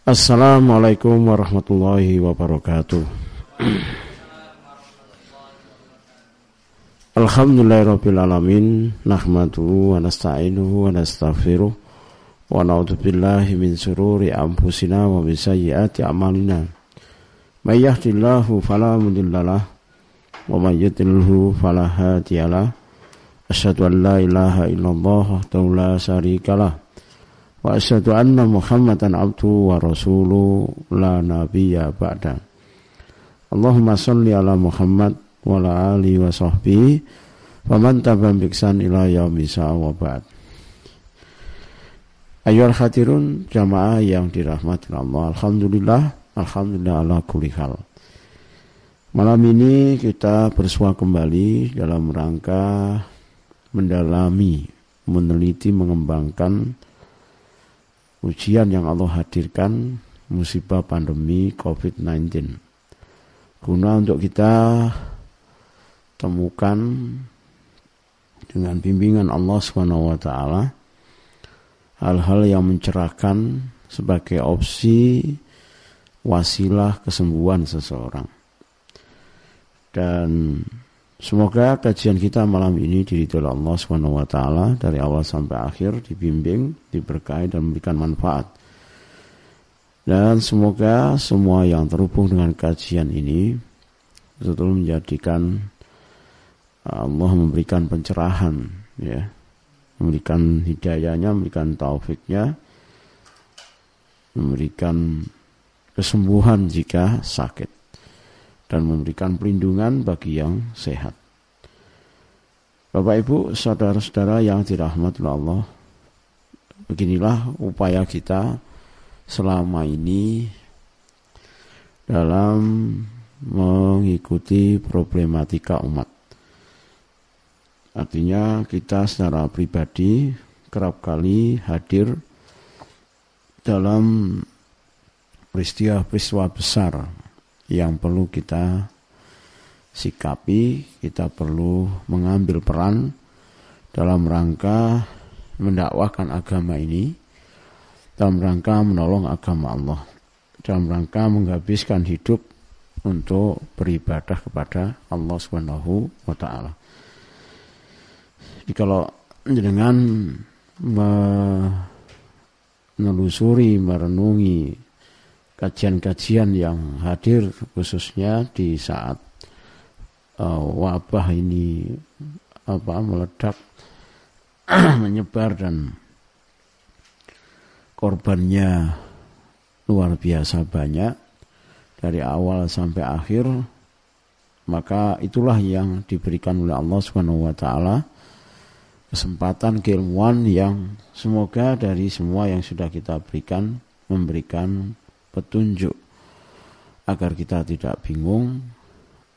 Assalamualaikum warahmatullahi wabarakatuh. Alhamdulillahirabbil alamin nahmaduhu wa nasta'inuhu wa nastaghfiruh wa na'udzu billahi min sururi anfusina wa min sayyiati a'malina. May yahdihillahu fala wa may yudlilhu fala an la ilaha illallah la syarikalah wa rasuluhu la nabiyya ba'da. Allahumma salli ala Muhammad wa ala ali wa sahbihi wa man tabi'ahum biksan ila yaumi wa ba'd. Ayol hadirun jamaah yang dirahmati Allah. Alhamdulillah, alhamdulillah ala kulli hal. Malam ini kita bersua kembali dalam rangka mendalami, meneliti, mengembangkan ujian yang Allah hadirkan musibah pandemi COVID-19 guna untuk kita temukan dengan bimbingan Allah Subhanahu wa hal-hal yang mencerahkan sebagai opsi wasilah kesembuhan seseorang. Dan semoga kajian kita malam ini diridhoi Allah Subhanahu wa taala dari awal sampai akhir dibimbing, diberkahi dan memberikan manfaat. Dan semoga semua yang terhubung dengan kajian ini betul menjadikan Allah memberikan pencerahan ya. Memberikan hidayahnya memberikan taufiknya memberikan kesembuhan jika sakit dan memberikan perlindungan bagi yang sehat Bapak Ibu saudara-saudara yang dirahmati Allah beginilah upaya kita selama ini dalam mengikuti problematika umat. Artinya kita secara pribadi kerap kali hadir dalam peristiwa-peristiwa besar yang perlu kita sikapi, kita perlu mengambil peran dalam rangka mendakwahkan agama ini dalam rangka menolong agama Allah, dalam rangka menghabiskan hidup untuk beribadah kepada Allah Subhanahu wa taala. Jadi kalau dengan menelusuri, merenungi kajian-kajian yang hadir khususnya di saat uh, wabah ini apa meledak menyebar dan korbannya luar biasa banyak dari awal sampai akhir maka itulah yang diberikan oleh Allah Subhanahu wa taala kesempatan keilmuan yang semoga dari semua yang sudah kita berikan memberikan petunjuk agar kita tidak bingung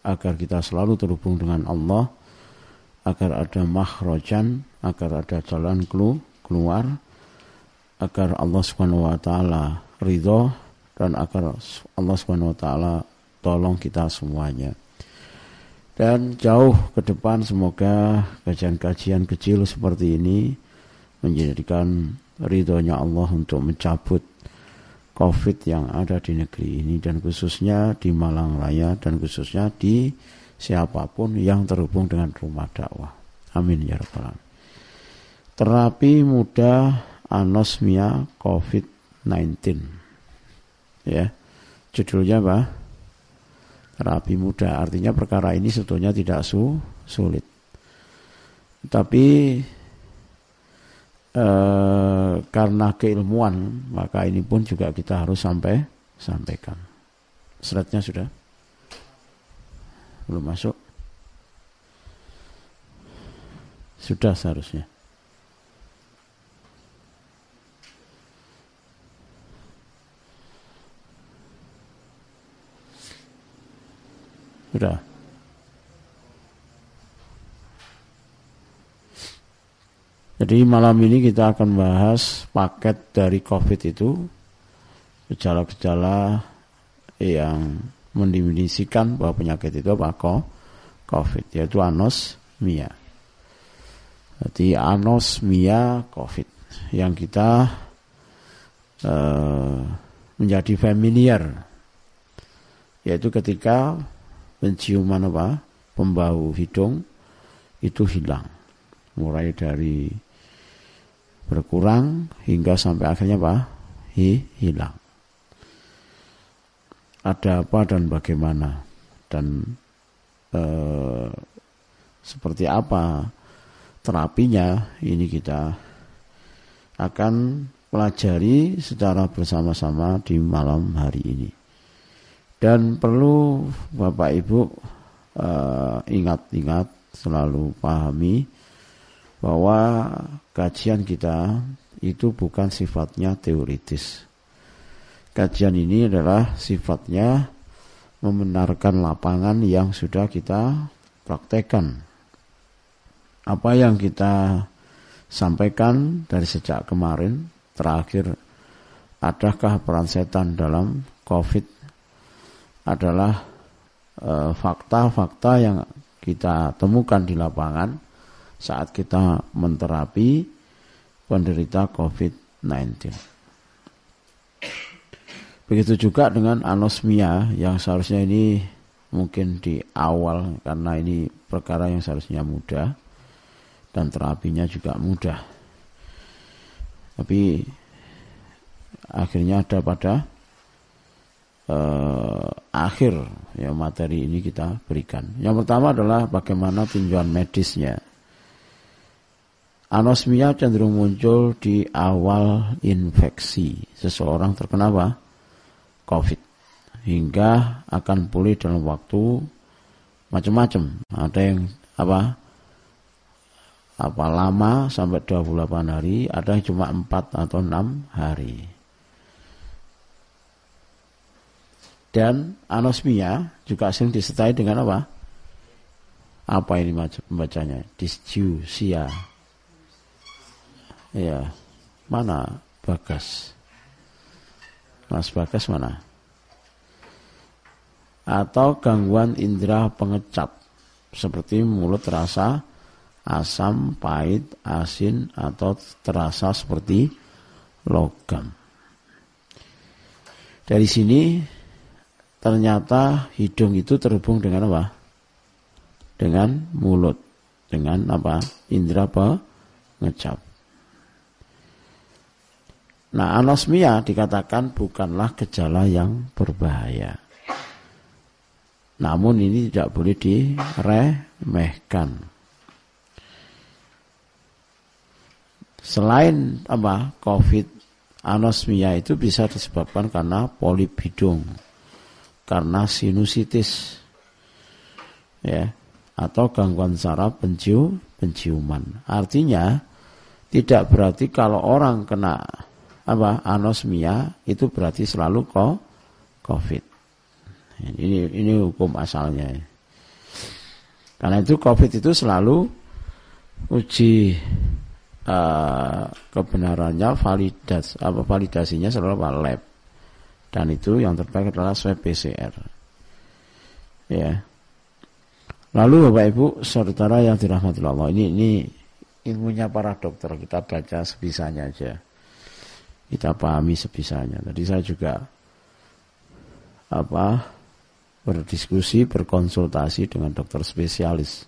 agar kita selalu terhubung dengan Allah agar ada mahrojan agar ada jalan keluar agar Allah Subhanahu wa taala ridho dan agar Allah Subhanahu wa taala tolong kita semuanya. Dan jauh ke depan semoga kajian-kajian kecil seperti ini menjadikan ridhonya Allah untuk mencabut COVID yang ada di negeri ini dan khususnya di Malang Raya dan khususnya di siapa pun yang terhubung dengan rumah dakwah. Amin ya rabbal alamin. Terapi mudah anosmia COVID-19. Ya. Judulnya apa? Terapi mudah. Artinya perkara ini sebetulnya tidak su sulit. Tapi eh, karena keilmuan, maka ini pun juga kita harus sampai sampaikan. Seratnya sudah? Belum masuk? Sudah seharusnya. Sudah. Jadi malam ini kita akan bahas paket dari COVID itu gejala-gejala yang mendefinisikan bahwa penyakit itu apa? Kok COVID yaitu anosmia. Jadi anosmia COVID yang kita uh, menjadi familiar yaitu ketika penciuman apa? Pembau hidung itu hilang. Mulai dari berkurang hingga sampai akhirnya apa? Hi, hilang. Ada apa dan bagaimana? Dan eh, seperti apa terapinya? Ini kita akan pelajari secara bersama-sama di malam hari ini. Dan perlu Bapak Ibu eh, ingat-ingat uh, selalu pahami bahwa kajian kita itu bukan sifatnya teoritis. Kajian ini adalah sifatnya membenarkan lapangan yang sudah kita praktekkan. Apa yang kita sampaikan dari sejak kemarin terakhir adakah peran setan dalam COVID adalah eh, fakta-fakta uh, yang kita temukan di lapangan saat kita menterapi penderita COVID-19. Begitu juga dengan anosmia yang seharusnya ini mungkin di awal karena ini perkara yang seharusnya mudah dan terapinya juga mudah. Tapi akhirnya ada pada uh, akhir ya materi ini kita berikan. Yang pertama adalah bagaimana tinjauan medisnya. Anosmia cenderung muncul di awal infeksi seseorang terkena apa? COVID hingga akan pulih dalam waktu macam-macam. Ada yang apa? apa lama sampai 28 hari, ada yang cuma 4 atau 6 hari. Dan anosmia juga sering disertai dengan apa? Apa ini pembacanya? Disjusia. Ya, mana Bagas? Mas Bagas mana? Atau gangguan indera pengecap seperti mulut terasa asam, pahit, asin, atau terasa seperti logam. Dari sini ternyata hidung itu terhubung dengan apa? Dengan mulut, dengan apa? Indra apa? Nah, anosmia dikatakan bukanlah gejala yang berbahaya. Namun ini tidak boleh diremehkan. Selain apa COVID, anosmia itu bisa disebabkan karena polip hidung, karena sinusitis, ya, atau gangguan saraf pencium, penciuman. Artinya tidak berarti kalau orang kena apa anosmia itu berarti selalu kok COVID. Ini ini hukum asalnya. Karena itu COVID itu selalu uji uh, kebenarannya validas apa validasinya selalu apa lab dan itu yang terbaik adalah swab PCR ya lalu bapak ibu saudara yang dirahmati Allah ini ini ilmunya para dokter kita baca sebisanya aja kita pahami sebisanya tadi saya juga apa berdiskusi berkonsultasi dengan dokter spesialis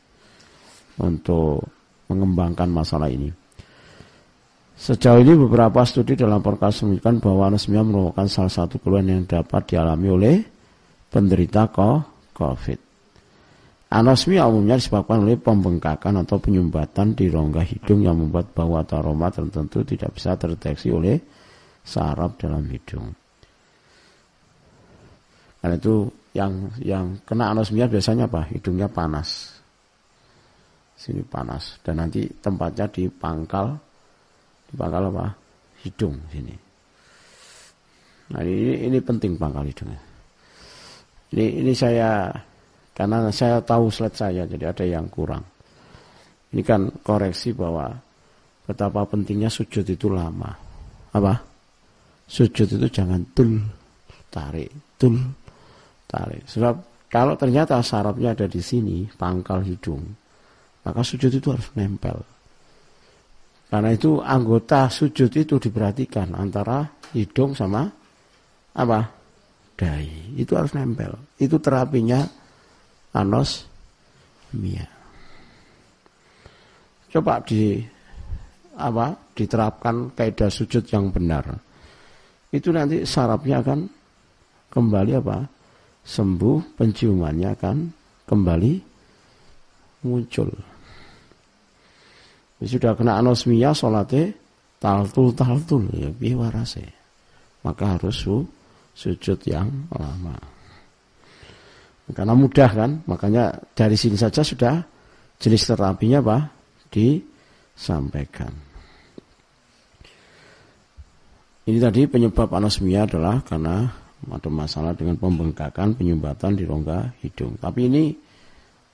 untuk mengembangkan masalah ini Sejauh ini beberapa studi dalam podcast menunjukkan bahwa anosmia merupakan salah satu keluhan yang dapat dialami oleh penderita COVID. Anosmia umumnya disebabkan oleh pembengkakan atau penyumbatan di rongga hidung yang membuat bau atau aroma tertentu tidak bisa terdeteksi oleh saraf dalam hidung. Karena itu yang yang kena anosmia biasanya apa? Hidungnya panas. Sini panas dan nanti tempatnya di pangkal pangkal apa? Hidung sini. Nah ini ini penting pangkal hidungnya. Ini ini saya karena saya tahu slide saya jadi ada yang kurang. Ini kan koreksi bahwa betapa pentingnya sujud itu lama. Apa? Sujud itu jangan tul tarik, tul tarik. Sebab kalau ternyata sarafnya ada di sini, pangkal hidung, maka sujud itu harus nempel. Karena itu anggota sujud itu diperhatikan antara hidung sama apa? Dahi. Itu harus nempel. Itu terapinya anosmia. Coba di apa diterapkan kaidah sujud yang benar itu nanti sarafnya akan kembali apa? Sembuh penciumannya akan kembali muncul. Sudah kena anosmia sholatnya taltul taltul ya biwarase maka harus su, sujud yang lama. Karena mudah kan? Makanya dari sini saja sudah jenis terapinya apa? Disampaikan ini tadi penyebab anosmia adalah karena ada masalah dengan pembengkakan penyumbatan di rongga hidung. Tapi ini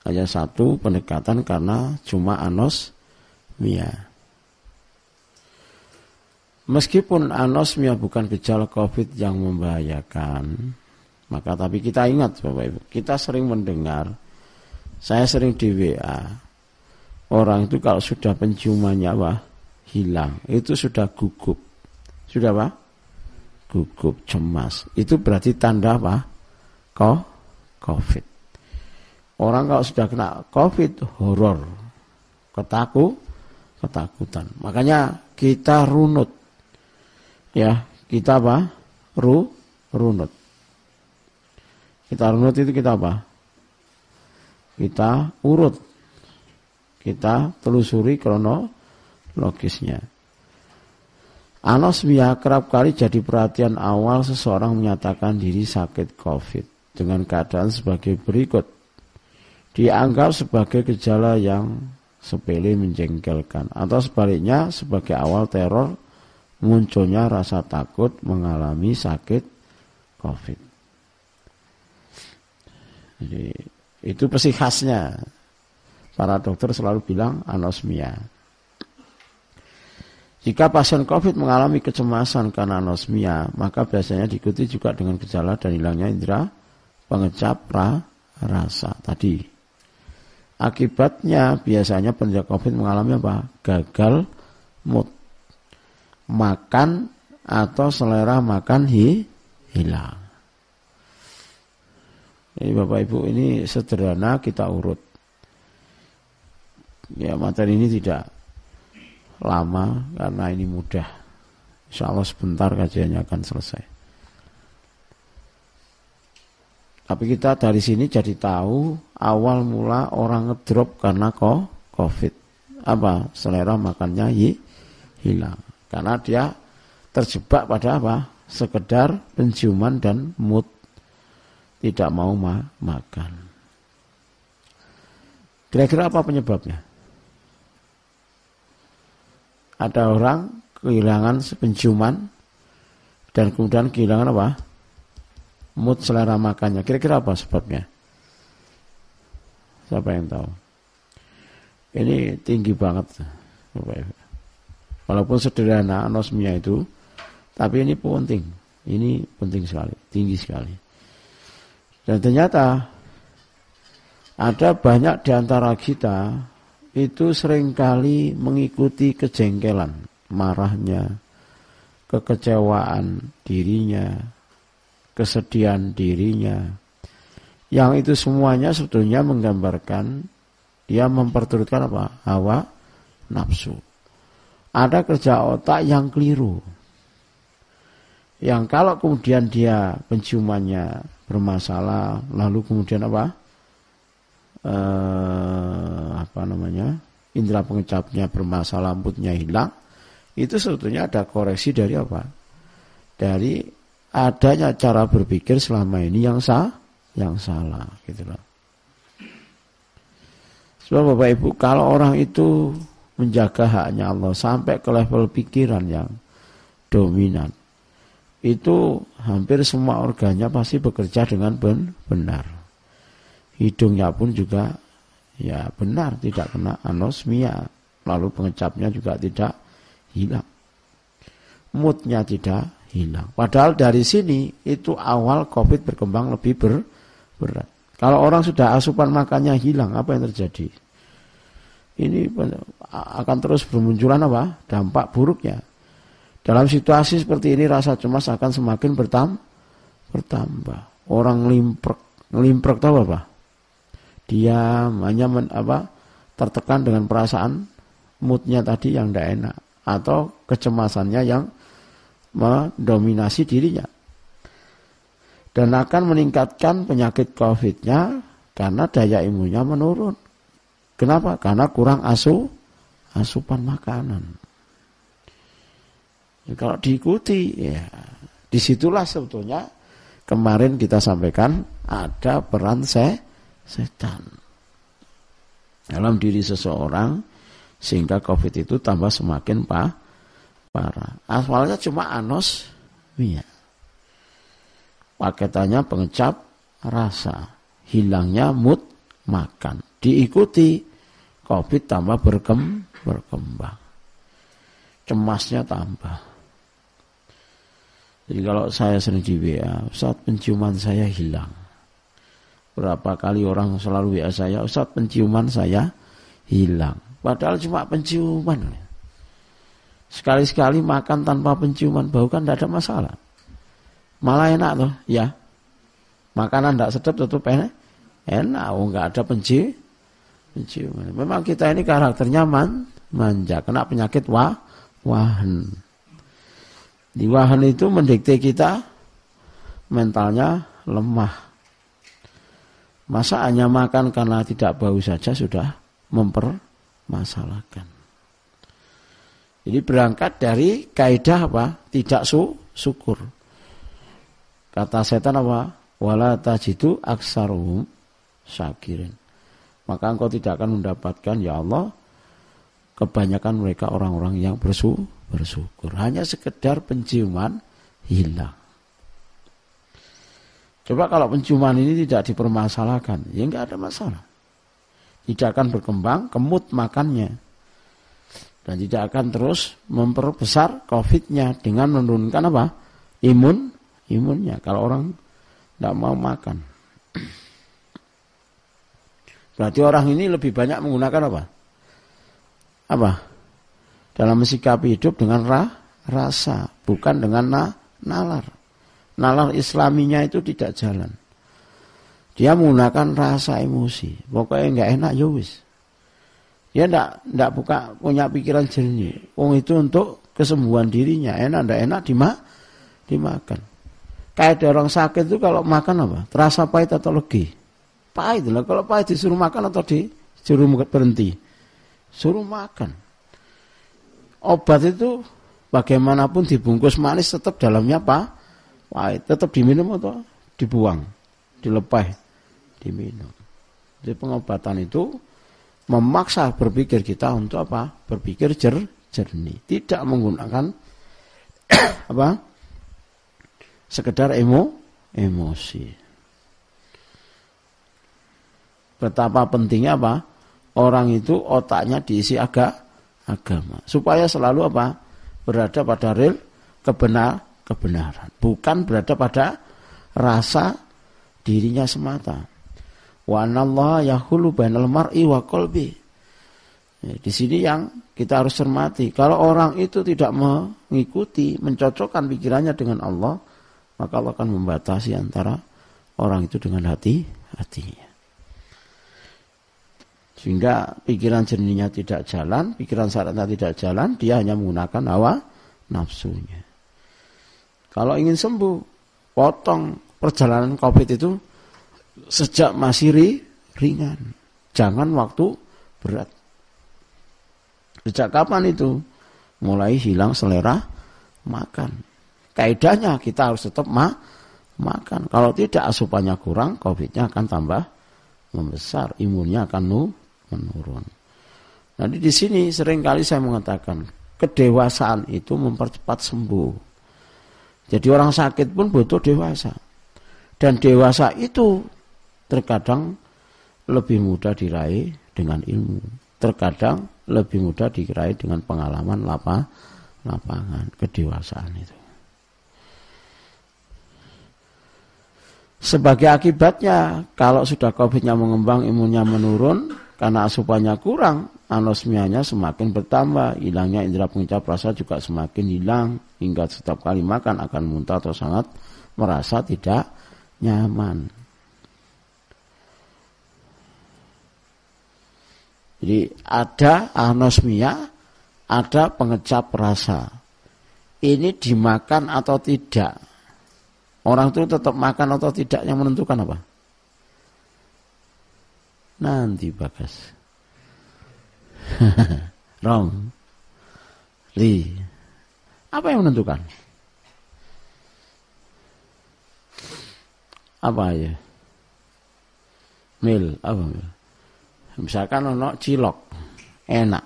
hanya satu pendekatan karena cuma anosmia. Meskipun anosmia bukan gejala COVID yang membahayakan, maka tapi kita ingat Bapak Ibu, kita sering mendengar, saya sering di WA, orang itu kalau sudah penciumannya apa? hilang, itu sudah gugup sudah apa? Gugup, cemas. Itu berarti tanda apa? Ko, COVID. Orang kalau sudah kena COVID, horor. Ketaku, ketakutan. Makanya kita runut. Ya, kita apa? Ru, runut. Kita runut itu kita apa? Kita urut. Kita telusuri kronologisnya. Anosmia kerap kali jadi perhatian awal seseorang menyatakan diri sakit COVID dengan keadaan sebagai berikut. Dianggap sebagai gejala yang sepele menjengkelkan atau sebaliknya sebagai awal teror munculnya rasa takut mengalami sakit COVID. Jadi itu pasti khasnya. Para dokter selalu bilang anosmia. Jika pasien COVID mengalami kecemasan karena anosmia, maka biasanya diikuti juga dengan gejala dan hilangnya indera pengecap ra, rasa tadi. Akibatnya biasanya penderita COVID mengalami apa? Gagal mood. Makan atau selera makan hi, hilang. Jadi Bapak Ibu ini sederhana kita urut. Ya materi ini tidak lama karena ini mudah. Insya Allah sebentar kajiannya akan selesai. Tapi kita dari sini jadi tahu awal mula orang ngedrop karena kok COVID. Apa? Selera makannya hilang. Karena dia terjebak pada apa? Sekedar penciuman dan mood tidak mau ma makan. Kira-kira apa penyebabnya? Ada orang kehilangan penciuman dan kemudian kehilangan apa? Mood selera makannya. Kira-kira apa sebabnya? Siapa yang tahu? Ini tinggi banget. Walaupun sederhana anosmia itu, tapi ini penting. Ini penting sekali, tinggi sekali. Dan ternyata ada banyak di antara kita itu sering kali mengikuti kejengkelan, marahnya, kekecewaan dirinya, kesedihan dirinya. Yang itu semuanya sebetulnya menggambarkan dia memperturutkan apa? Hawa nafsu. Ada kerja otak yang keliru. Yang kalau kemudian dia penciumannya bermasalah, lalu kemudian apa? Eh, apa namanya indera pengecapnya bermasalah moodnya hilang itu sebetulnya ada koreksi dari apa? Dari adanya cara berpikir selama ini yang sah yang salah gitu loh. Sebab bapak ibu kalau orang itu menjaga haknya Allah sampai ke level pikiran yang dominan itu hampir semua organnya pasti bekerja dengan benar hidungnya pun juga ya benar tidak kena anosmia. Lalu pengecapnya juga tidak hilang. Moodnya tidak hilang. Padahal dari sini itu awal covid berkembang lebih ber, berat. Kalau orang sudah asupan makannya hilang apa yang terjadi? Ini akan terus bermunculan apa? Dampak buruknya. Dalam situasi seperti ini rasa cemas akan semakin bertambah bertambah. Orang ngelimprek, ngelimprek tahu apa? Dia hanya men, apa, tertekan dengan perasaan moodnya tadi yang tidak enak atau kecemasannya yang mendominasi dirinya dan akan meningkatkan penyakit COVID-nya karena daya imunnya menurun. Kenapa? Karena kurang asu, asupan makanan. Ya, kalau diikuti, ya di situlah sebetulnya kemarin kita sampaikan ada peran se setan dalam diri seseorang sehingga COVID itu tambah semakin pa parah. Awalnya cuma anos, iya. Paketannya pengecap rasa, hilangnya mood makan. Diikuti COVID tambah berkem, berkembang. Cemasnya tambah. Jadi kalau saya sering di WA, saat penciuman saya hilang. Berapa kali orang selalu WA saya, saat penciuman saya hilang Padahal cuma penciuman. Sekali-sekali makan tanpa penciuman bau kan tidak ada masalah. Malah enak tuh, ya. Makanan tidak sedap tetap enak. Enak, oh nggak ada penci, penciuman. Memang kita ini karakternya man, manja, kena penyakit wah, wahan. Di wahan itu mendikte kita mentalnya lemah. Masa hanya makan karena tidak bau saja sudah memper masalahkan. Jadi berangkat dari kaidah apa? Tidak su syukur. Kata setan apa? Wala tajidu aksaruhum syakirin. Maka engkau tidak akan mendapatkan ya Allah kebanyakan mereka orang-orang yang bersu bersyukur. Hanya sekedar penciuman hilang. Coba kalau penciuman ini tidak dipermasalahkan, ya enggak ada masalah. Tidak akan berkembang kemut makannya. Dan tidak akan terus memperbesar COVID-nya dengan menurunkan apa? Imun imunnya. Kalau orang tidak mau makan. Berarti orang ini lebih banyak menggunakan apa? Apa? Dalam mensikapi hidup dengan ra, rasa bukan dengan na, nalar nalar islaminya itu tidak jalan dia menggunakan rasa emosi. Pokoknya nggak enak ya wis. Dia ndak ndak buka punya pikiran jernih. Wong itu untuk kesembuhan dirinya. Enak ndak enak dimak dimakan. Kayak ada orang sakit itu kalau makan apa? Terasa pahit atau legi? Pahit lah. Kalau pahit disuruh makan atau disuruh berhenti? Suruh makan. Obat itu bagaimanapun dibungkus manis tetap dalamnya apa? Pahit. Tetap diminum atau dibuang, dilepas diminum. Jadi pengobatan itu memaksa berpikir kita untuk apa? Berpikir jer, jernih, tidak menggunakan apa? Sekedar emo, emosi. Betapa pentingnya apa? Orang itu otaknya diisi agak agama supaya selalu apa? Berada pada real kebenar kebenaran, bukan berada pada rasa dirinya semata. Wa anallah yahulu bainal mar'i wa qalbi. Ya, di sini yang kita harus cermati. Kalau orang itu tidak mengikuti, mencocokkan pikirannya dengan Allah, maka Allah akan membatasi antara orang itu dengan hati hatinya. Sehingga pikiran jernihnya tidak jalan, pikiran syaratnya tidak jalan, dia hanya menggunakan hawa nafsunya. Kalau ingin sembuh, potong perjalanan COVID itu sejak masih ri, ringan. Jangan waktu berat. Sejak kapan itu? Mulai hilang selera makan. Kaidahnya kita harus tetap ma makan. Kalau tidak asupannya kurang, COVID-nya akan tambah membesar, imunnya akan nu menurun. Nanti di sini sering kali saya mengatakan kedewasaan itu mempercepat sembuh. Jadi orang sakit pun butuh dewasa. Dan dewasa itu terkadang lebih mudah diraih dengan ilmu. Terkadang lebih mudah diraih dengan pengalaman lapa, lapangan, kedewasaan itu. Sebagai akibatnya, kalau sudah COVID-nya mengembang, imunnya menurun, karena asupannya kurang, anosmianya semakin bertambah, hilangnya indera pengecap rasa juga semakin hilang, hingga setiap kali makan akan muntah atau sangat merasa tidak nyaman. Jadi ada anosmia, ada pengecap rasa. Ini dimakan atau tidak. Orang itu tetap makan atau tidak yang menentukan apa? Nanti bagas. Rom. Li. Apa yang menentukan? Apa ya? Mil, apa mil? Misalkan ono cilok, enak.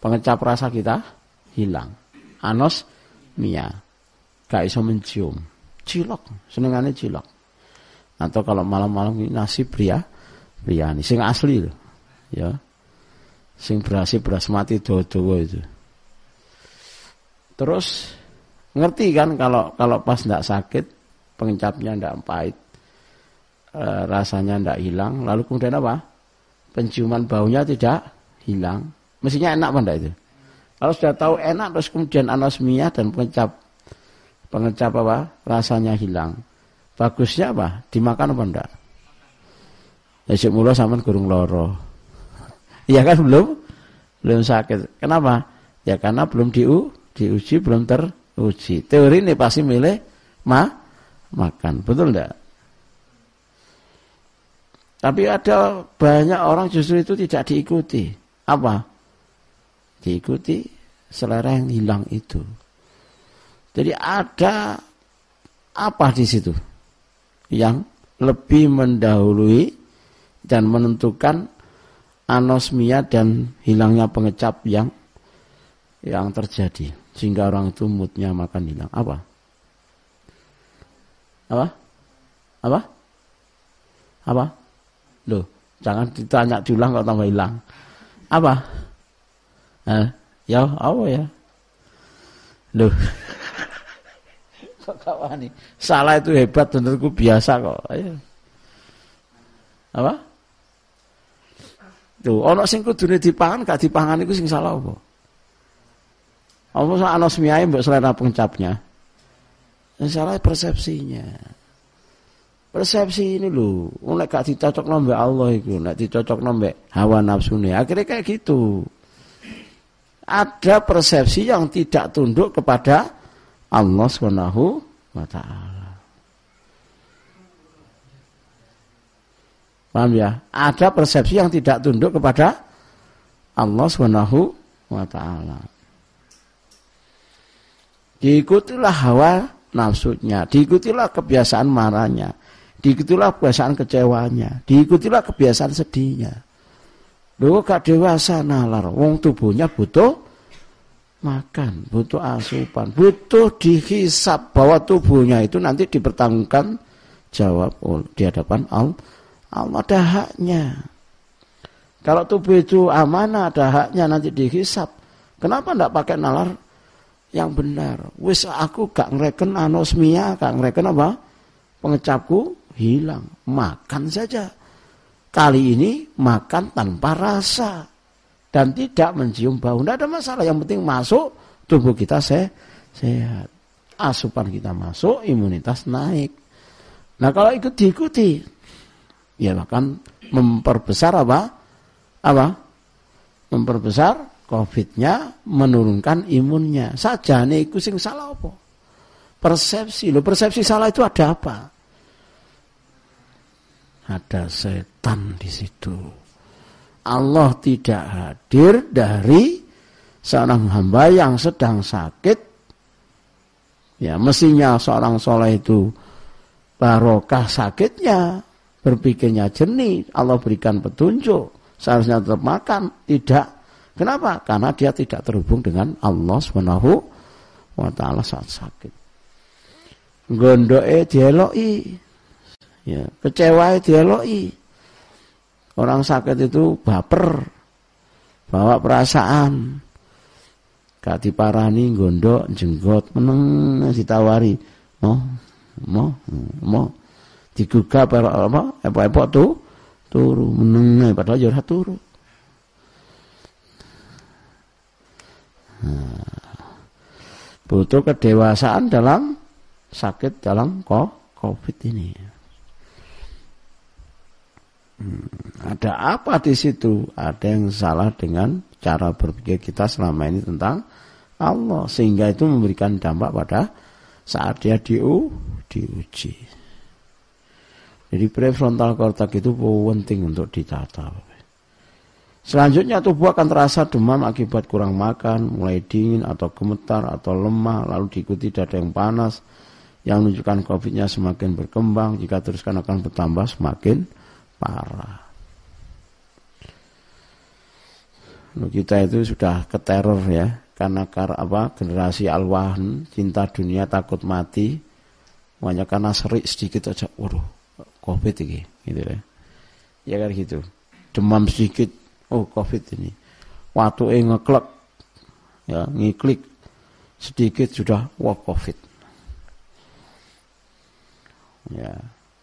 Pengecap rasa kita hilang. Anos mia. Gak iso mencium. Cilok, senengannya cilok. Atau kalau malam-malam nasi pria, biryani sing asli loh. Ya. Sing berasi beras mati itu. Terus ngerti kan kalau kalau pas ndak sakit pengecapnya ndak pahit e, rasanya ndak hilang lalu kemudian apa? Penciuman baunya tidak hilang. Mestinya enak ndak itu? Kalau sudah tahu enak terus kemudian anosmia dan pengecap pengecap apa? Rasanya hilang. Bagusnya apa? Dimakan apa ndak? Ya mula sampean gurung loro. Iya kan belum belum sakit. Kenapa? Ya karena belum diu, diuji, belum teruji. Teori ini pasti milih ma makan. Betul enggak? Tapi ada banyak orang justru itu tidak diikuti. Apa? Diikuti selera yang hilang itu. Jadi ada apa di situ yang lebih mendahului dan menentukan anosmia dan hilangnya pengecap yang yang terjadi. Sehingga orang itu moodnya makan hilang. Apa? Apa? Apa? Apa? Loh jangan ditanya diulang kalau tambah hilang. Apa? Eh, ya apa ya? Loh. Kok kawan salah itu hebat menurutku biasa kok. Ayo apa Tuh, ana sing kudune dipangan gak dipangan iku sing salah apa? Apa sak anosmiae mbok selera pengcapnya? Yang salah persepsinya. Persepsi ini lho, nek gak dicocok mbek Allah iku, nek dicocok mbek hawa nafsune, akhirnya kayak gitu. Ada persepsi yang tidak tunduk kepada Allah Subhanahu wa taala. Paham ya? Ada persepsi yang tidak tunduk kepada Allah Subhanahu wa taala. Diikutilah hawa nafsunya, diikutilah kebiasaan marahnya, diikutilah kebiasaan kecewanya, diikutilah kebiasaan sedihnya. Lho gak dewasa nalar, wong tubuhnya butuh makan, butuh asupan, butuh dihisap bahwa tubuhnya itu nanti dipertanggungan jawab di hadapan Allah Allah ada haknya. Kalau tubuh itu amanah ada haknya nanti dihisap. Kenapa tidak pakai nalar yang benar? Wis aku gak ngereken anosmia, gak ngereken apa? Pengecapku hilang. Makan saja. Kali ini makan tanpa rasa dan tidak mencium bau. Tidak ada masalah. Yang penting masuk tubuh kita se sehat. Asupan kita masuk, imunitas naik. Nah kalau ikut diikuti, ya bahkan memperbesar apa? Apa? Memperbesar COVID-nya, menurunkan imunnya. Saja nih sing salah apa? Persepsi. Lo persepsi salah itu ada apa? Ada setan di situ. Allah tidak hadir dari seorang hamba yang sedang sakit. Ya, mestinya seorang soleh itu barokah sakitnya, berpikirnya jernih, Allah berikan petunjuk, seharusnya tetap makan, tidak. Kenapa? Karena dia tidak terhubung dengan Allah Subhanahu wa taala saat sakit. Gondoke dieloki. Ya, kecewae dieloki. Orang sakit itu baper, bawa perasaan. Gak diparani gondok jenggot meneng ditawari. Mau, mau, mau digugah apa apa epok-epok tuh turu meneng padahal ya turu nah, butuh kedewasaan dalam sakit dalam COVID ini. Hmm, ada apa di situ? Ada yang salah dengan cara berpikir kita selama ini tentang Allah sehingga itu memberikan dampak pada saat dia diu diuji. Jadi prefrontal cortex itu penting untuk ditata. Selanjutnya tubuh akan terasa demam akibat kurang makan, mulai dingin atau gemetar atau lemah, lalu diikuti dada yang panas, yang menunjukkan COVID-nya semakin berkembang, jika teruskan akan bertambah semakin parah. Lalu kita itu sudah keteror ya, karena kar apa generasi alwahan cinta dunia takut mati, banyak karena serik sedikit aja, waduh, COVID ini, gitu ya. Ya kan gitu. Demam sedikit, oh COVID ini. Waktu ngeklek, ya ngiklik sedikit sudah wah COVID. Ya,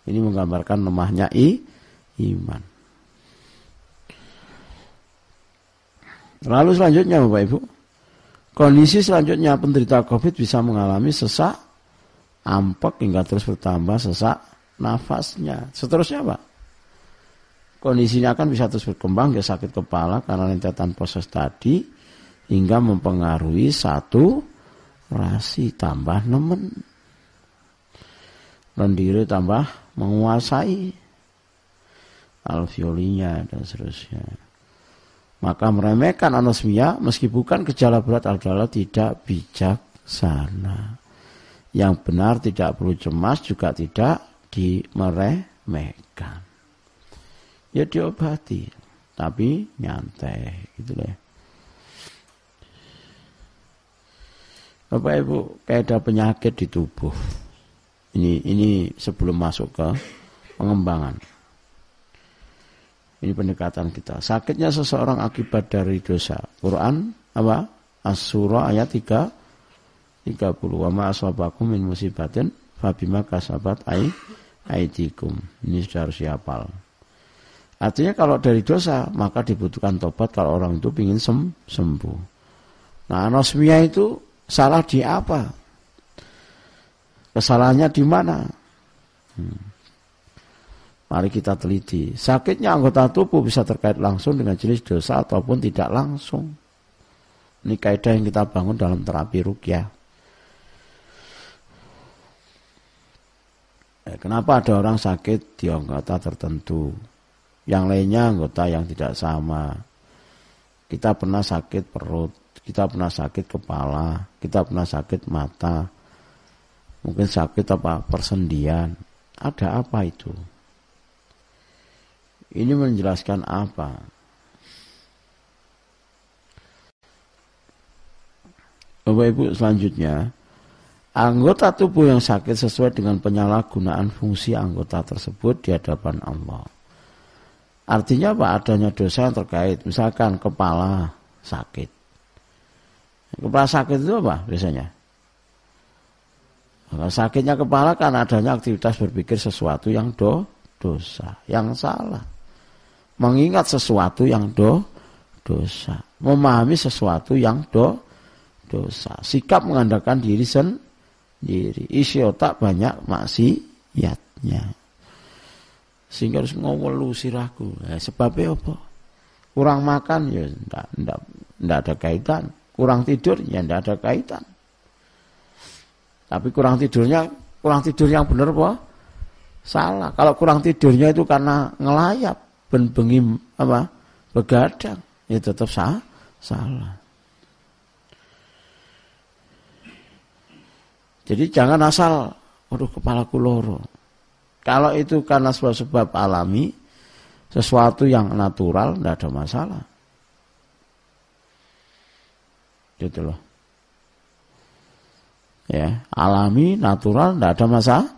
ini menggambarkan lemahnya i, iman. Lalu selanjutnya Bapak Ibu, kondisi selanjutnya penderita COVID bisa mengalami sesak, ampek hingga terus bertambah sesak nafasnya. Seterusnya Pak, kondisinya akan bisa terus berkembang ke sakit kepala karena rentetan proses tadi hingga mempengaruhi satu rasi tambah nemen. Rendiri tambah menguasai alveolinya dan seterusnya. Maka meremehkan anosmia meski bukan gejala berat adalah tidak bijaksana. Yang benar tidak perlu cemas juga tidak dimeremehkan. Ya diobati, tapi nyantai gitu ya. Bapak Ibu, kayak ada penyakit di tubuh. Ini ini sebelum masuk ke pengembangan. Ini pendekatan kita. Sakitnya seseorang akibat dari dosa. Quran apa? As-Surah ayat 3 30. Wa ma min musibatin fabima kasabat ai aidikum. Ini sudah harus dihafal. Artinya kalau dari dosa maka dibutuhkan tobat kalau orang itu ingin sem sembuh. Nah anosmia itu salah di apa? Kesalahannya di mana? Hmm. Mari kita teliti. Sakitnya anggota tubuh bisa terkait langsung dengan jenis dosa ataupun tidak langsung. Ini kaidah yang kita bangun dalam terapi rukyah. Kenapa ada orang sakit di anggota tertentu, yang lainnya anggota yang tidak sama. Kita pernah sakit perut, kita pernah sakit kepala, kita pernah sakit mata, mungkin sakit apa persendian. Ada apa itu? Ini menjelaskan apa? Bapak Ibu selanjutnya, anggota tubuh yang sakit sesuai dengan penyalahgunaan fungsi anggota tersebut di hadapan Allah. Artinya apa? Adanya dosa yang terkait, misalkan kepala sakit. Kepala sakit itu apa biasanya? Kalau sakitnya kepala kan adanya aktivitas berpikir sesuatu yang do, dosa, yang salah. Mengingat sesuatu yang do, dosa. Memahami sesuatu yang do, dosa. Sikap mengandalkan diri sendiri diri. Isi otak banyak maksiatnya. Sehingga harus ngomelu sirahku. Eh, sebabnya apa? Kurang makan ya enggak, enggak, enggak ada kaitan. Kurang tidur ya enggak ada kaitan. Tapi kurang tidurnya, kurang tidur yang benar apa? Salah. Kalau kurang tidurnya itu karena ngelayap, ben bengi apa? Begadang, ya tetap sah, salah. Jadi jangan asal, waduh kepalaku loro. Kalau itu karena sebab-sebab alami, sesuatu yang natural, tidak ada masalah. Gitu loh. Ya, alami, natural, tidak ada masalah.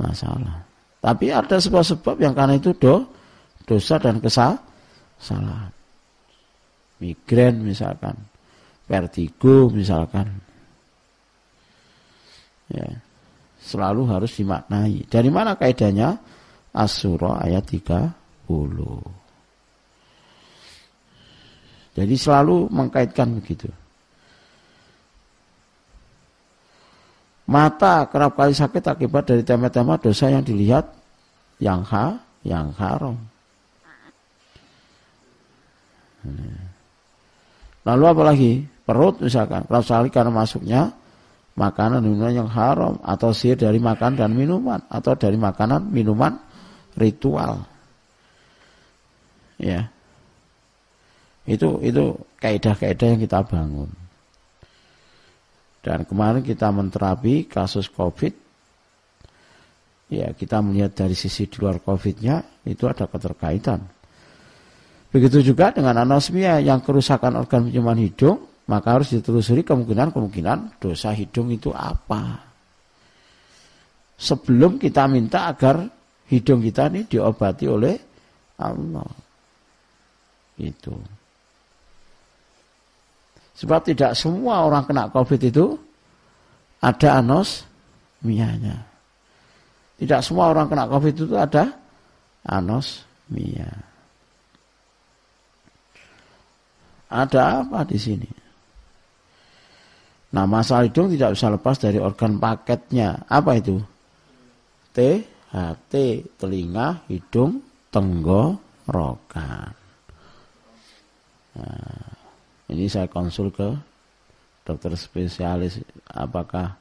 Masalah. Tapi ada sebab-sebab yang karena itu do, dosa dan kesalahan. Migrain misalkan, vertigo misalkan, ya, selalu harus dimaknai. Dari mana kaidahnya? As-Surah ayat 30. Jadi selalu mengkaitkan begitu. Mata kerap kali sakit akibat dari tema-tema dosa yang dilihat yang ha, yang haram. Lalu apa lagi? Perut misalkan, kerap sekali karena masuknya makanan minuman yang haram atau sihir dari makan dan minuman atau dari makanan minuman ritual. Ya. Itu itu kaidah-kaidah yang kita bangun. Dan kemarin kita menterapi kasus Covid. Ya, kita melihat dari sisi di luar Covid-nya itu ada keterkaitan. Begitu juga dengan anosmia yang kerusakan organ penciuman hidung, maka harus ditelusuri kemungkinan-kemungkinan dosa hidung itu apa. Sebelum kita minta agar hidung kita ini diobati oleh Allah. Itu. Sebab tidak semua orang kena COVID itu ada anosmianya. Tidak semua orang kena COVID itu ada anosmia. Ada apa di sini? Nah, masalah hidung tidak bisa lepas dari organ paketnya. Apa itu? T, HT, telinga, hidung, tenggorokan. Nah, ini saya konsul ke dokter spesialis apakah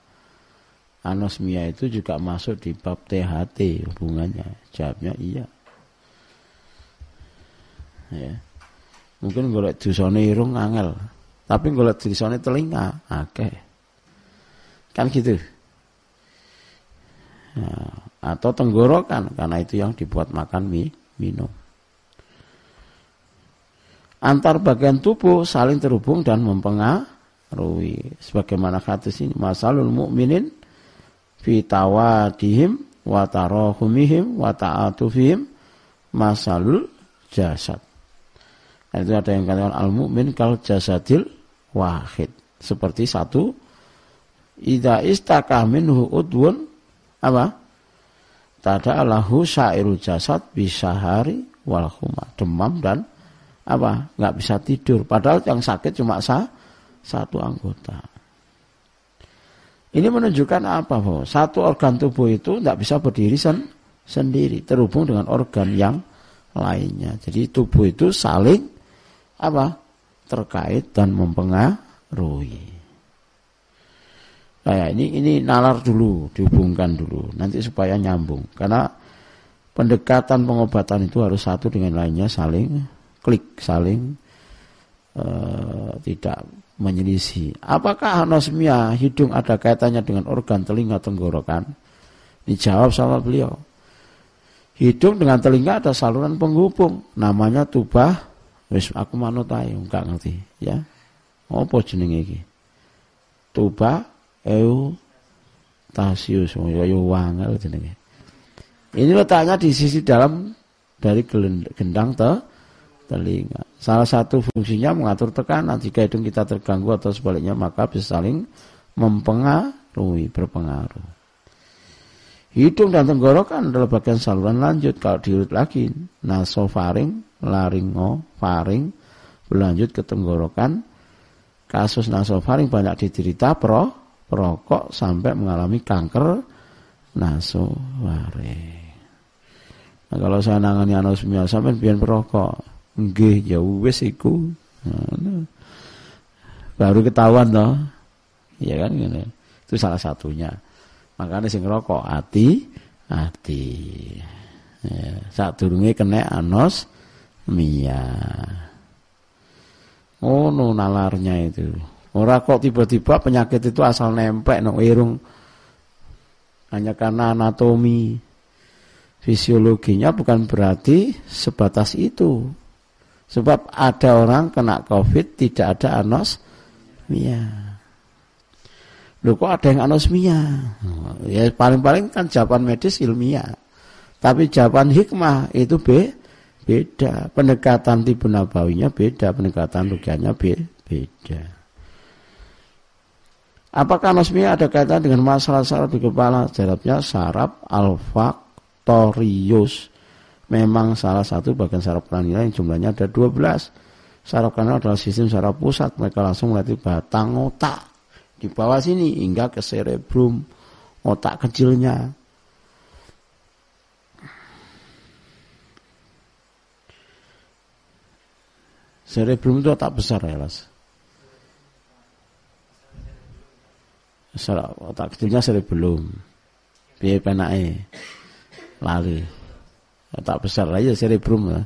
anosmia itu juga masuk di bab THT hubungannya. Jawabnya iya. Ya. Mungkin golek dusone irung angel, tapi golek dusone telinga akeh. Kan gitu. Nah, atau tenggorokan karena itu yang dibuat makan mie, minum antar bagian tubuh saling terhubung dan mempengaruhi. Sebagaimana hadis ini, masalul mukminin fi tawadihim wa tarahumihim wa ta'atufihim masalul jasad. Nah, itu ada yang katakan al mukmin kal jasadil wahid. Seperti satu ida istakah minhu udwun apa? Tada lahu syairu jasad bisa hari wal demam dan apa? Nggak bisa tidur. Padahal yang sakit cuma sah, satu anggota. Ini menunjukkan apa bahwa satu organ tubuh itu nggak bisa berdiri sen sendiri. Terhubung dengan organ yang lainnya. Jadi tubuh itu saling apa terkait dan mempengaruhi Nah, ini ini nalar dulu, dihubungkan dulu, nanti supaya nyambung. Karena pendekatan pengobatan itu harus satu dengan lainnya saling klik saling uh, tidak menyelisih. Apakah anosmia hidung ada kaitannya dengan organ telinga tenggorokan? Dijawab sama beliau. Hidung dengan telinga ada saluran penghubung, namanya tubah. Wis aku manut ae, enggak ngerti, ya. Apa jenenge iki? Tuba eu tasius, oh, ya yo wangel jenenge. Ini letaknya di sisi dalam dari gendang te, telinga. Salah satu fungsinya mengatur tekanan. Jika hidung kita terganggu atau sebaliknya maka bisa saling mempengaruhi, berpengaruh. Hidung dan tenggorokan adalah bagian saluran lanjut. Kalau diurut lagi, nasofaring, laringo, faring, berlanjut ke tenggorokan. Kasus nasofaring banyak diderita pro, perokok sampai mengalami kanker nasofaring. Nah, kalau saya nangani anosmia sampai biar perokok, Nggih, ya wis iku. Nah, baru ketahuan toh. Ya kan gitu. Itu salah satunya. Makanya sing rokok hati hati. Ya, saat durunge kena anos mia. Oh, no nalarnya itu. Ora kok tiba-tiba penyakit itu asal nempel no irung hanya karena anatomi fisiologinya bukan berarti sebatas itu. Sebab ada orang kena COVID tidak ada anosmia. Loh kok ada yang anosmia? Ya paling-paling kan jawaban medis ilmiah. Tapi jawaban hikmah itu be, beda. Pendekatan tipe nabawinya beda, pendekatan rugiannya be, beda. Apakah anosmia ada kaitan dengan masalah saraf di kepala? Jawabnya saraf alfaktorius memang salah satu bagian saraf kranial yang jumlahnya ada 12. Saraf kranial adalah sistem saraf pusat. Mereka langsung melatih batang otak. di bawah sini hingga ke cerebrum otak kecilnya cerebrum itu otak besar ya las otak kecilnya cerebrum biaya penake? Lali. Otak besar aja cerebrum ya.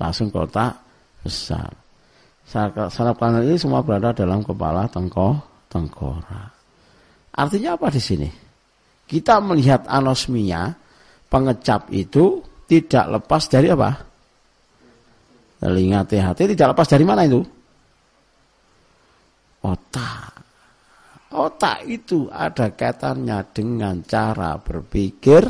langsung ke otak besar. Saraf kanan ini semua berada dalam kepala tengkoh tengkorak artinya apa di sini? Kita melihat anosmia pengecap itu tidak lepas dari apa telinga THT tidak lepas dari mana itu otak Otak itu ada kaitannya dengan cara berpikir,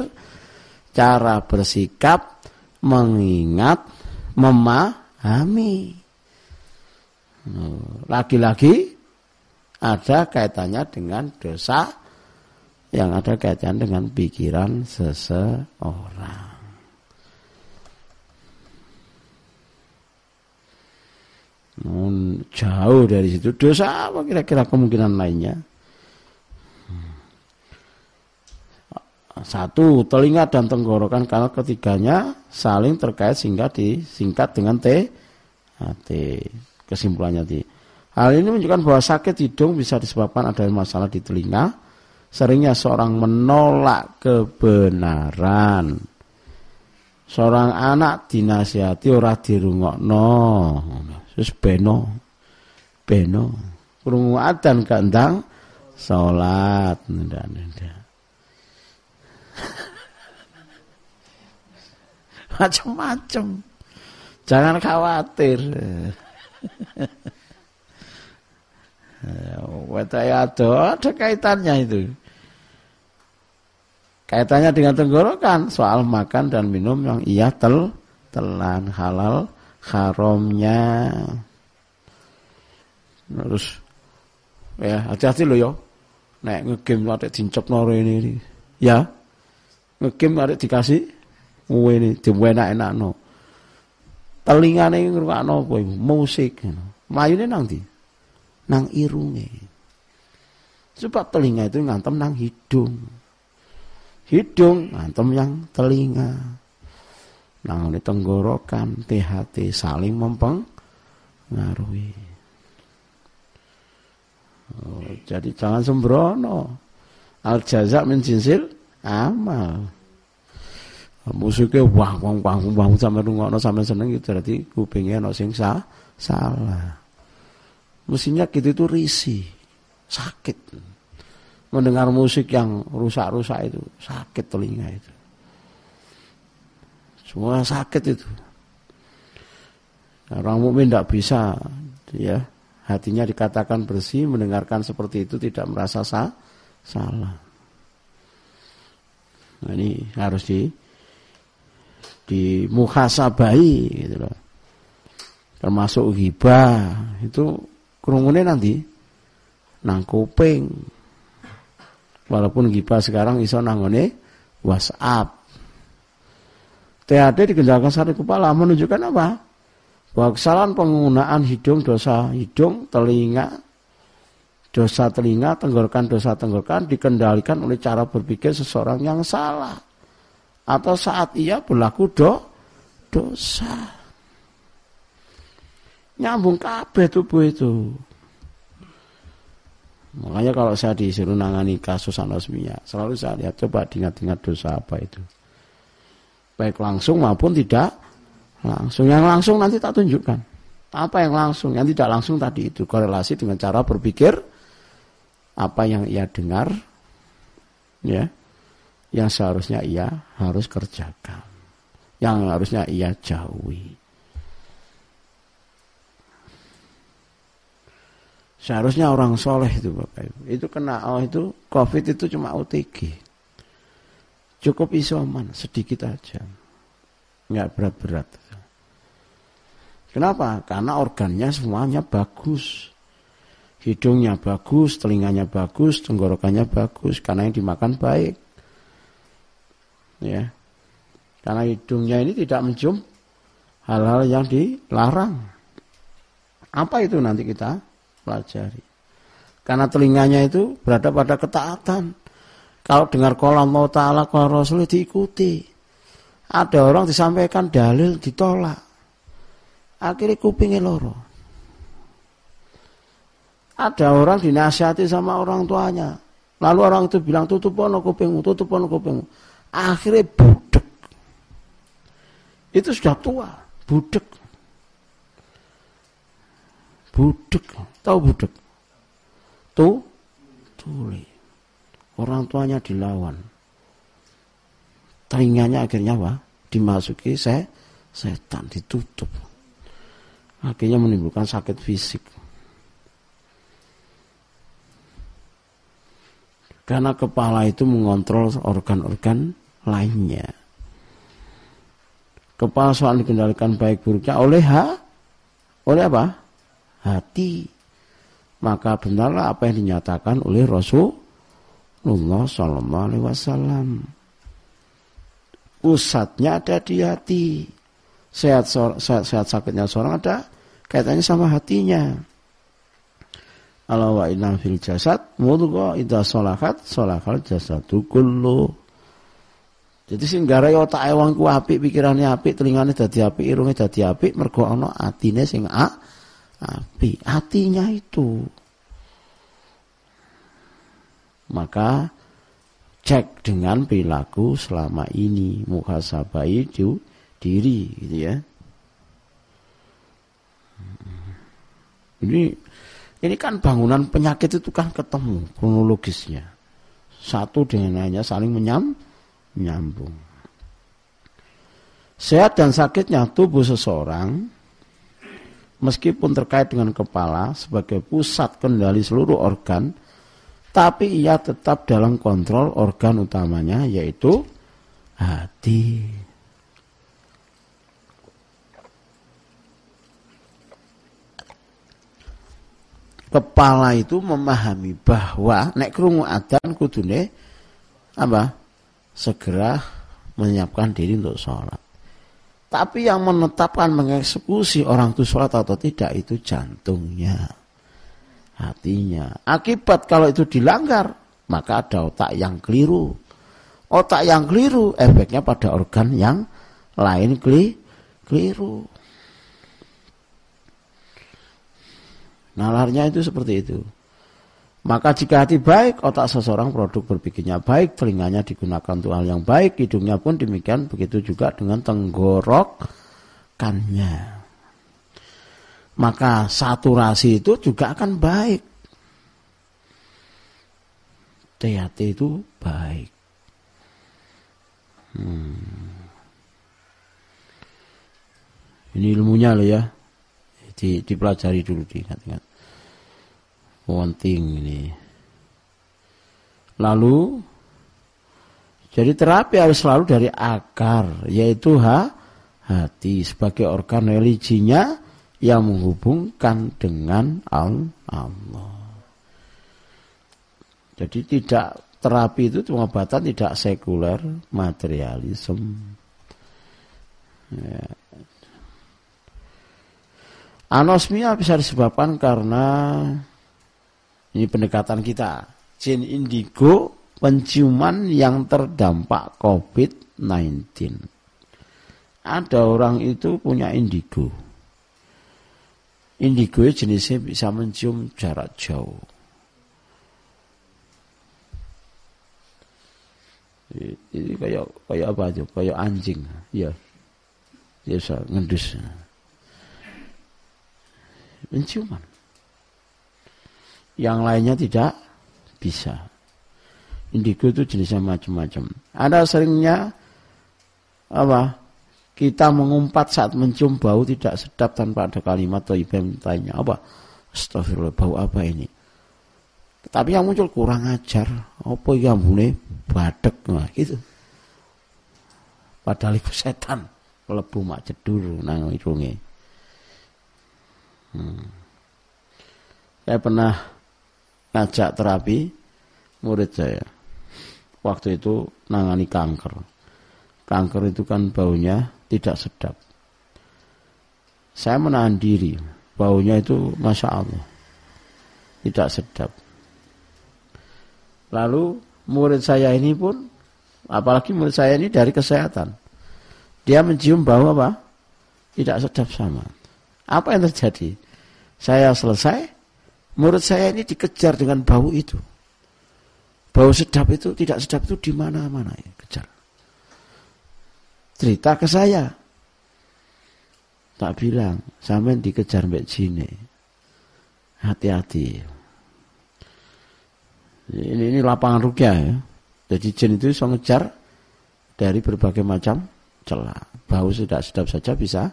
cara bersikap, mengingat, memahami. Lagi-lagi ada kaitannya dengan dosa yang ada kaitannya dengan pikiran seseorang. Jauh dari situ dosa apa kira-kira kemungkinan lainnya? Satu, telinga dan tenggorokan karena ketiganya saling terkait sehingga disingkat dengan T. Nah, T. Kesimpulannya T. Hal ini menunjukkan bahwa sakit hidung bisa disebabkan adanya masalah di telinga. Seringnya seorang menolak kebenaran. Seorang anak dinasihati ora dirungokno. Terus beno. Beno. Krungu dan gandang salat. Macam-macam. Jangan khawatir. Wetaya ada, ada kaitannya itu. Kaitannya dengan tenggorokan soal makan dan minum yang ia tel telan halal haramnya. Terus ya hati-hati lo yo. Nek ngegame ada dincep nore ini. Ya. Ngegame ada dikasih ngene enak no Telingane ngrungokno apa iku? Musik. Mlayune nang ndi? Nang irunge. Sebab telinga itu ngantem nang hidung. Hidung ngantem yang telinga. Nang tenggorokan, THT saling mempengaruhi. Oh, jadi jangan sembrono. Al jaza min amal musiknya wah wah wah wah sampai rungokno sampai seneng itu berarti kupingnya no sing salah mestinya gitu itu risi sakit mendengar musik yang rusak-rusak itu sakit telinga itu semua sakit itu orang mukmin tidak bisa ya hatinya dikatakan bersih mendengarkan seperti itu tidak merasa sah, salah nah, ini harus di di muhasabai gitu loh. Termasuk hibah itu kerumunan nanti nang kuping. Walaupun hibah sekarang iso nangone WhatsApp. THD dikerjakan satu kepala menunjukkan apa? Bahwa kesalahan penggunaan hidung, dosa hidung, telinga, dosa telinga, tenggorokan, dosa tenggorokan dikendalikan oleh cara berpikir seseorang yang salah atau saat ia berlaku do, dosa. Nyambung kabeh tubuh itu. Makanya kalau saya disuruh nangani kasus anosmia, selalu saya lihat coba ingat-ingat dosa apa itu. Baik langsung maupun tidak langsung. Yang langsung nanti tak tunjukkan. Apa yang langsung, yang tidak langsung tadi itu korelasi dengan cara berpikir apa yang ia dengar, ya, yang seharusnya ia harus kerjakan, yang harusnya ia jauhi. Seharusnya orang soleh itu Bapak Ibu. Itu kena oh itu COVID itu cuma OTG. Cukup isoman sedikit aja. Nggak berat-berat. Kenapa? Karena organnya semuanya bagus. Hidungnya bagus, telinganya bagus, tenggorokannya bagus. Karena yang dimakan baik ya karena hidungnya ini tidak mencium hal-hal yang dilarang apa itu nanti kita pelajari Karena telinganya itu berada pada ketaatan. Kalau dengar kolam mau ta'ala, kalau Rasul diikuti. Ada orang disampaikan dalil ditolak. Akhirnya kupingnya loro. Ada orang dinasihati sama orang tuanya. Lalu orang itu bilang tutup pono kupingmu, tutup pono kupingmu. Akhirnya budek. Itu sudah tua, budek. Budek, tahu budek? Tuh, tuli. Orang tuanya dilawan. Telinganya akhirnya apa? Dimasuki se setan, ditutup. Akhirnya menimbulkan sakit fisik. Karena kepala itu mengontrol organ-organ lainnya. Kepala soal dikendalikan baik buruknya oleh ha, oleh apa? Hati. Maka benarlah apa yang dinyatakan oleh Rasul Rasulullah Sallallahu Alaihi Wasallam. Pusatnya ada di hati. Sehat, sehat, sehat sakitnya seorang ada kaitannya sama hatinya. Allah wa inna fil jasad mudghah idza salahat salahal jasadu kullu. Jadi sing gara otak ewang ku apik, pikirane apik, telingane dadi apik, irunge dadi apik mergo ana atine sing a apik. Hatinya itu. Maka cek dengan perilaku selama ini. Muhasabai diri gitu ya. Ini ini kan bangunan penyakit itu kan ketemu kronologisnya. Satu dengan lainnya saling menyam menyambung. Sehat dan sakitnya tubuh seseorang meskipun terkait dengan kepala sebagai pusat kendali seluruh organ tapi ia tetap dalam kontrol organ utamanya yaitu hati. Kepala itu memahami bahwa nek krungu adzan kudune apa? Segera menyiapkan diri untuk sholat. Tapi yang menetapkan mengeksekusi orang itu sholat atau tidak itu jantungnya hatinya. Akibat kalau itu dilanggar, maka ada otak yang keliru. Otak yang keliru efeknya pada organ yang lain keliru. Nalarnya itu seperti itu. Maka jika hati baik, otak seseorang produk berpikirnya baik, telinganya digunakan untuk hal yang baik, hidungnya pun demikian, begitu juga dengan tenggorokannya maka saturasi itu juga akan baik. THT itu baik. Hmm. Ini ilmunya loh ya. Di, dipelajari dulu diingat-ingat. Penting ini. Lalu jadi terapi harus selalu dari akar yaitu ha, hati sebagai organ religinya yang menghubungkan dengan Allah. Jadi tidak terapi itu pengobatan tidak sekuler, materialisme. Ya. Anosmia bisa disebabkan karena ini pendekatan kita. Jin indigo penciuman yang terdampak COVID-19. Ada orang itu punya indigo Indigo jenisnya bisa mencium jarak jauh. Ini kayak kayak apa aja? Kayak anjing, ya. Dia bisa ngendus. Menciuman. Yang lainnya tidak bisa. Indigo itu jenisnya macam-macam. Ada seringnya apa? Kita mengumpat saat mencium bau tidak sedap tanpa ada kalimat atau yang tanya apa? Astagfirullah, bau apa ini? Tapi yang muncul kurang ajar. Apa yang boleh badek nah, gitu. Padahal itu setan. Lebu mak cedur nang irunge. Hmm. Saya pernah ngajak terapi murid saya. Waktu itu nangani kanker. Kanker itu kan baunya tidak sedap. Saya menahan diri, baunya itu masya Allah tidak sedap. Lalu murid saya ini pun, apalagi murid saya ini dari kesehatan. Dia mencium bau apa? Tidak sedap sama. Apa yang terjadi? Saya selesai, murid saya ini dikejar dengan bau itu. Bau sedap itu, tidak sedap itu di mana-mana ya, kejar. Cerita ke saya. Tak bilang, sampai dikejar mbak Jine. Hati-hati. Ini, ini lapangan rukyah ya. Jadi jin itu bisa ngejar dari berbagai macam celah. Bau tidak sedap saja bisa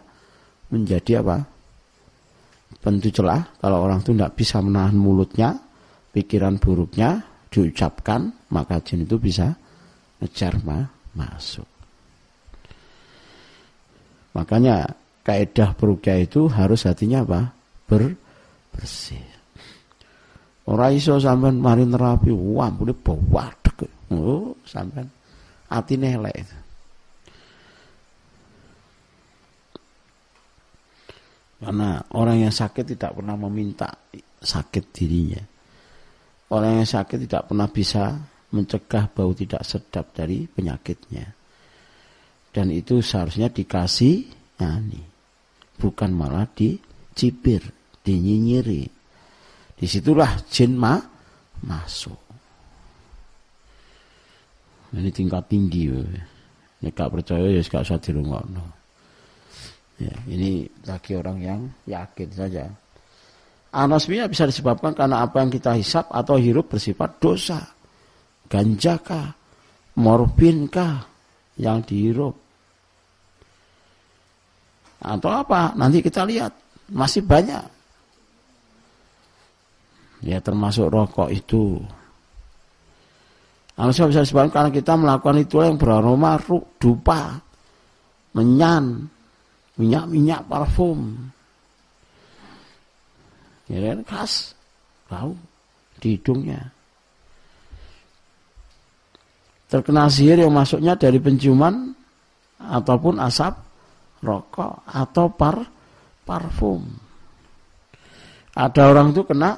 menjadi apa? Pentu celah. Kalau orang itu tidak bisa menahan mulutnya, pikiran buruknya diucapkan, maka jin itu bisa ngejar ma masuk. Makanya kaidah perukyah itu harus hatinya apa? Ber bersih. Ora iso sampean mari nerapi, wah ampune bawadek. Oh, sampean atine elek. Karena orang yang sakit tidak pernah meminta sakit dirinya. Orang yang sakit tidak pernah bisa mencegah bau tidak sedap dari penyakitnya. Dan itu seharusnya dikasih nani. Bukan malah dicibir, dinyinyiri. Di situlah jin ma masuk. Ini tingkat tinggi. Ini gak percaya ya gak usah dirungokno. Ya, ini lagi orang yang yakin saja. Anosmia bisa disebabkan karena apa yang kita hisap atau hirup bersifat dosa. Ganja kah? Morbin kah? Yang dihirup. Atau apa? Nanti kita lihat. Masih banyak Ya termasuk rokok itu. Anusia bisa disebabkan karena kita melakukan itu yang beraroma dupa, menyan, minyak-minyak parfum. Ya kan khas, bau di hidungnya. Terkena sihir yang masuknya dari penciuman ataupun asap rokok atau par parfum. Ada orang itu kena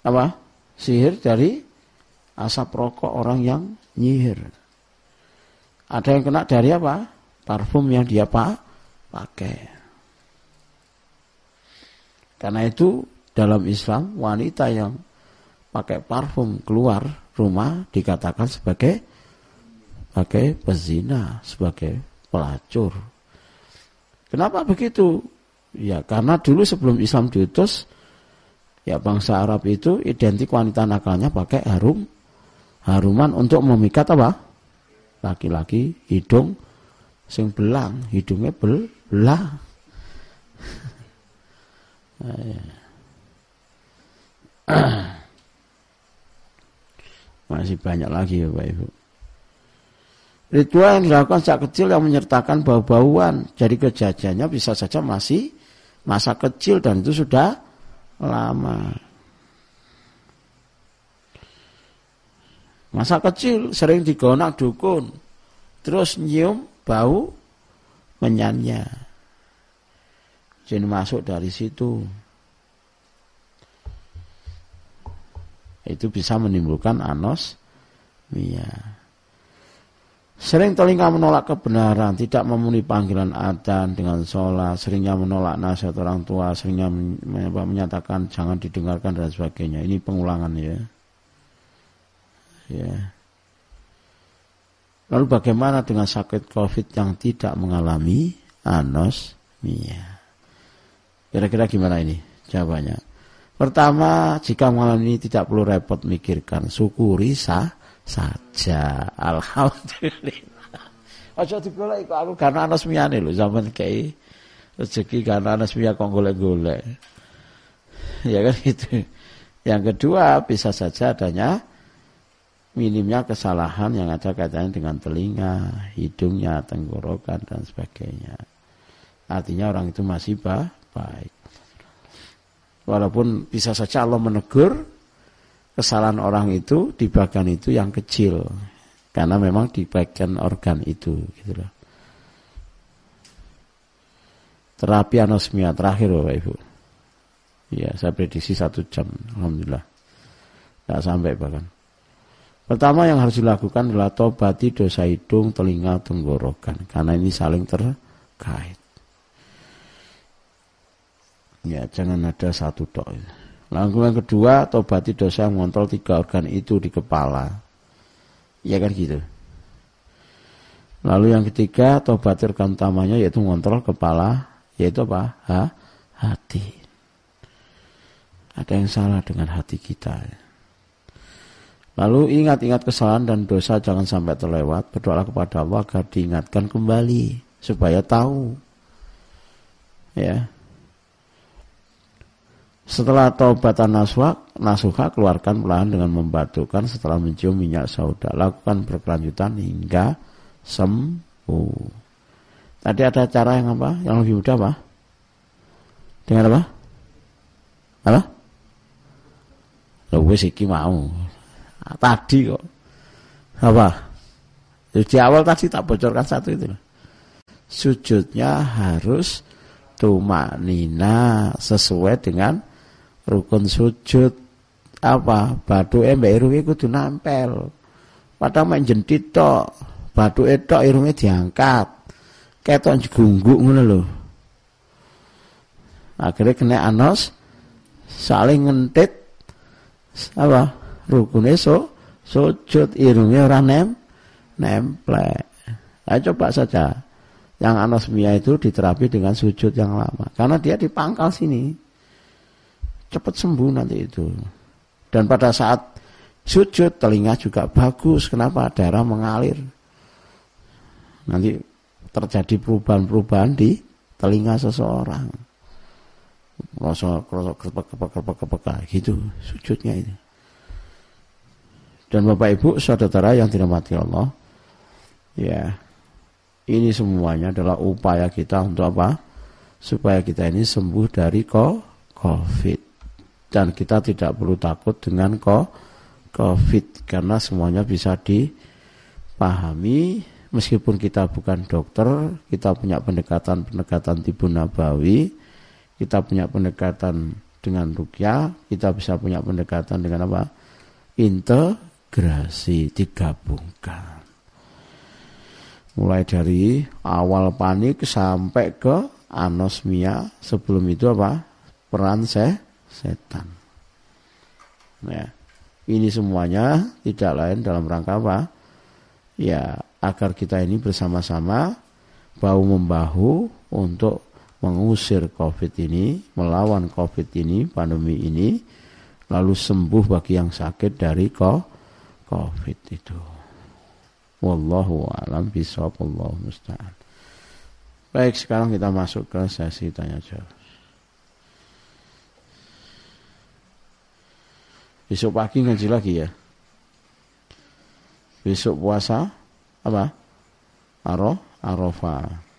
apa sihir dari asap rokok orang yang nyihir. Ada yang kena dari apa? Parfum yang dia pak pakai. Karena itu dalam Islam wanita yang pakai parfum keluar rumah dikatakan sebagai sebagai pezina, sebagai pelacur. Kenapa begitu? Ya karena dulu sebelum Islam diutus ya bangsa Arab itu identik wanita nakalnya pakai harum haruman untuk memikat apa laki-laki hidung sing belang hidungnya bel belah masih banyak lagi ya Pak Ibu Ritual yang dilakukan sejak kecil yang menyertakan bau-bauan. Jadi kejadiannya bisa saja masih masa kecil dan itu sudah lama. Masa kecil sering digonak dukun, terus nyium bau menyanyi. Jin masuk dari situ. Itu bisa menimbulkan anos, iya. Sering telinga menolak kebenaran, tidak memenuhi panggilan adzan dengan sholat, seringnya menolak nasihat orang tua, seringnya menyatakan jangan didengarkan dan sebagainya. Ini pengulangan ya. Ya. Lalu bagaimana dengan sakit COVID yang tidak mengalami anosmia? Kira-kira gimana ini jawabannya? Pertama, jika mengalami ini tidak perlu repot mikirkan, syukuri sah saja. Alhamdulillah. Aja digolek kok aku karena anosmiane lho zaman kei rezeki karena anosmia kok golek-golek. Ya kan itu. Yang kedua bisa saja adanya minimnya kesalahan yang ada kaitannya dengan telinga, hidungnya, tenggorokan dan sebagainya. Artinya orang itu masih baik. Walaupun bisa saja Allah menegur, kesalahan orang itu di bagian itu yang kecil karena memang di bagian organ itu gitu loh. Terapi anosmia terakhir Bapak Ibu. Ya, saya prediksi satu jam, alhamdulillah. Tidak sampai bahkan. Pertama yang harus dilakukan adalah tobati dosa hidung, telinga, tenggorokan. Karena ini saling terkait. Ya, jangan ada satu tok. Lalu yang kedua, tobati dosa yang mengontrol tiga organ itu di kepala. Ya kan gitu. Lalu yang ketiga, tobati organ utamanya yaitu mengontrol kepala, yaitu apa? Ha? Hati. Ada yang salah dengan hati kita. Ya. Lalu ingat-ingat kesalahan dan dosa jangan sampai terlewat. Berdoa kepada Allah agar diingatkan kembali supaya tahu. Ya. Setelah taubatan nasuha, nasuha keluarkan perlahan dengan membatukan setelah mencium minyak sauda. Lakukan berkelanjutan hingga sembuh. Tadi ada cara yang apa? Yang lebih mudah apa? Dengan apa? Apa? Loh, iki mau. Nah, tadi kok. Apa? Di awal tadi tak bocorkan satu itu. Sujudnya harus tumak nina sesuai dengan rukun sujud. Apa? Batu mbak irunge kudu nampel. Padahal main jentit tok batu tok irungnya diangkat. Ketok gungguk ngono lho. Akhirnya kena anos saling ngentit apa rukune so sujud irungnya orang nem nemplek. Nah, coba saja. Yang anosmia itu diterapi dengan sujud yang lama. Karena dia di pangkal sini. Cepat sembuh nanti itu. Dan pada saat sujud telinga juga bagus. Kenapa? Darah mengalir. Nanti terjadi perubahan-perubahan di telinga seseorang. Rasa kepek kepek kepek gitu sujudnya itu dan Bapak Ibu saudara yang dirahmati Allah, ya ini semuanya adalah upaya kita untuk apa? Supaya kita ini sembuh dari COVID. Dan kita tidak perlu takut dengan COVID karena semuanya bisa dipahami meskipun kita bukan dokter, kita punya pendekatan-pendekatan tibu nabawi, kita punya pendekatan dengan rukyah, kita bisa punya pendekatan dengan apa? Inter integrasi digabungkan. Mulai dari awal panik sampai ke anosmia sebelum itu apa? Peran se setan. Ya ini semuanya tidak lain dalam rangka apa? Ya agar kita ini bersama-sama bahu membahu untuk mengusir covid ini melawan covid ini pandemi ini lalu sembuh bagi yang sakit dari kok COVID itu. Wallahu alam bisawab Allah musta'an. Baik, sekarang kita masuk ke sesi tanya jawab. Besok pagi ngaji lagi ya. Besok puasa apa? Aroh, Arafah.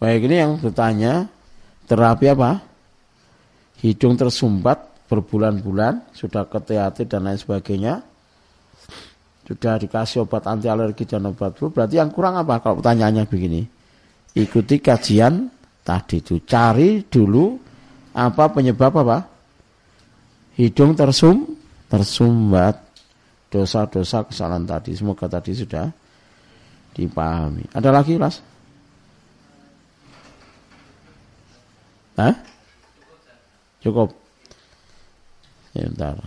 Baik ini yang bertanya terapi apa? Hidung tersumbat berbulan-bulan, sudah ke teater dan lain sebagainya. Sudah dikasih obat anti alergi dan obat flu. Berarti yang kurang apa kalau pertanyaannya begini? Ikuti kajian tadi itu. Cari dulu apa penyebab apa? Hidung tersum, tersumbat dosa-dosa kesalahan tadi. Semoga tadi sudah dipahami. Ada lagi, Mas? Hah? Cukup. Ya, bentar.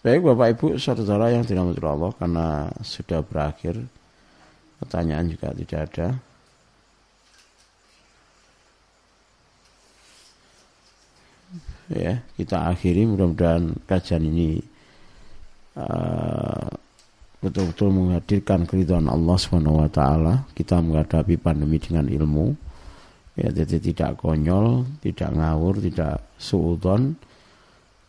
Baik Bapak Ibu saudara yang tidak Allah karena sudah berakhir pertanyaan juga tidak ada. Ya kita akhiri. Mudah-mudahan kajian ini uh, betul-betul menghadirkan keridhaan Allah Subhanahu wa taala. Kita menghadapi pandemi dengan ilmu. Ya jadi tidak konyol tidak ngawur tidak suudon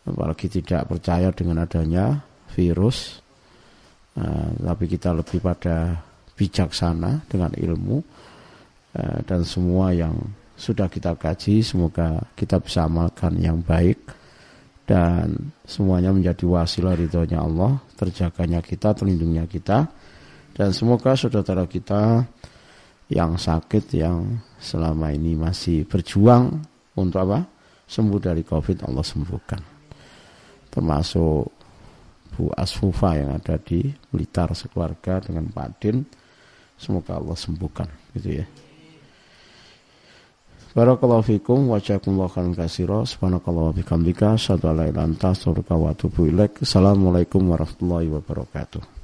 apalagi tidak percaya dengan adanya virus. Uh, tapi kita lebih pada bijaksana dengan ilmu. Eh, dan semua yang sudah kita kaji semoga kita bisa amalkan yang baik dan semuanya menjadi wasilah ridhonya Allah terjaganya kita terlindungnya kita. Dan semoga saudara kita yang sakit yang selama ini masih berjuang untuk apa? Sembuh dari covid Allah sembuhkan. Termasuk Bu Asfufa yang ada di Blitar sekeluarga dengan Pak Din semoga Allah sembuhkan gitu ya Barakallahu fikum wa jazakumullahu khairan katsira. Subhanakallah wa bihamdika asyhadu an la ilaha illa anta astaghfiruka wa atubu ilaik. Assalamualaikum warahmatullahi wabarakatuh.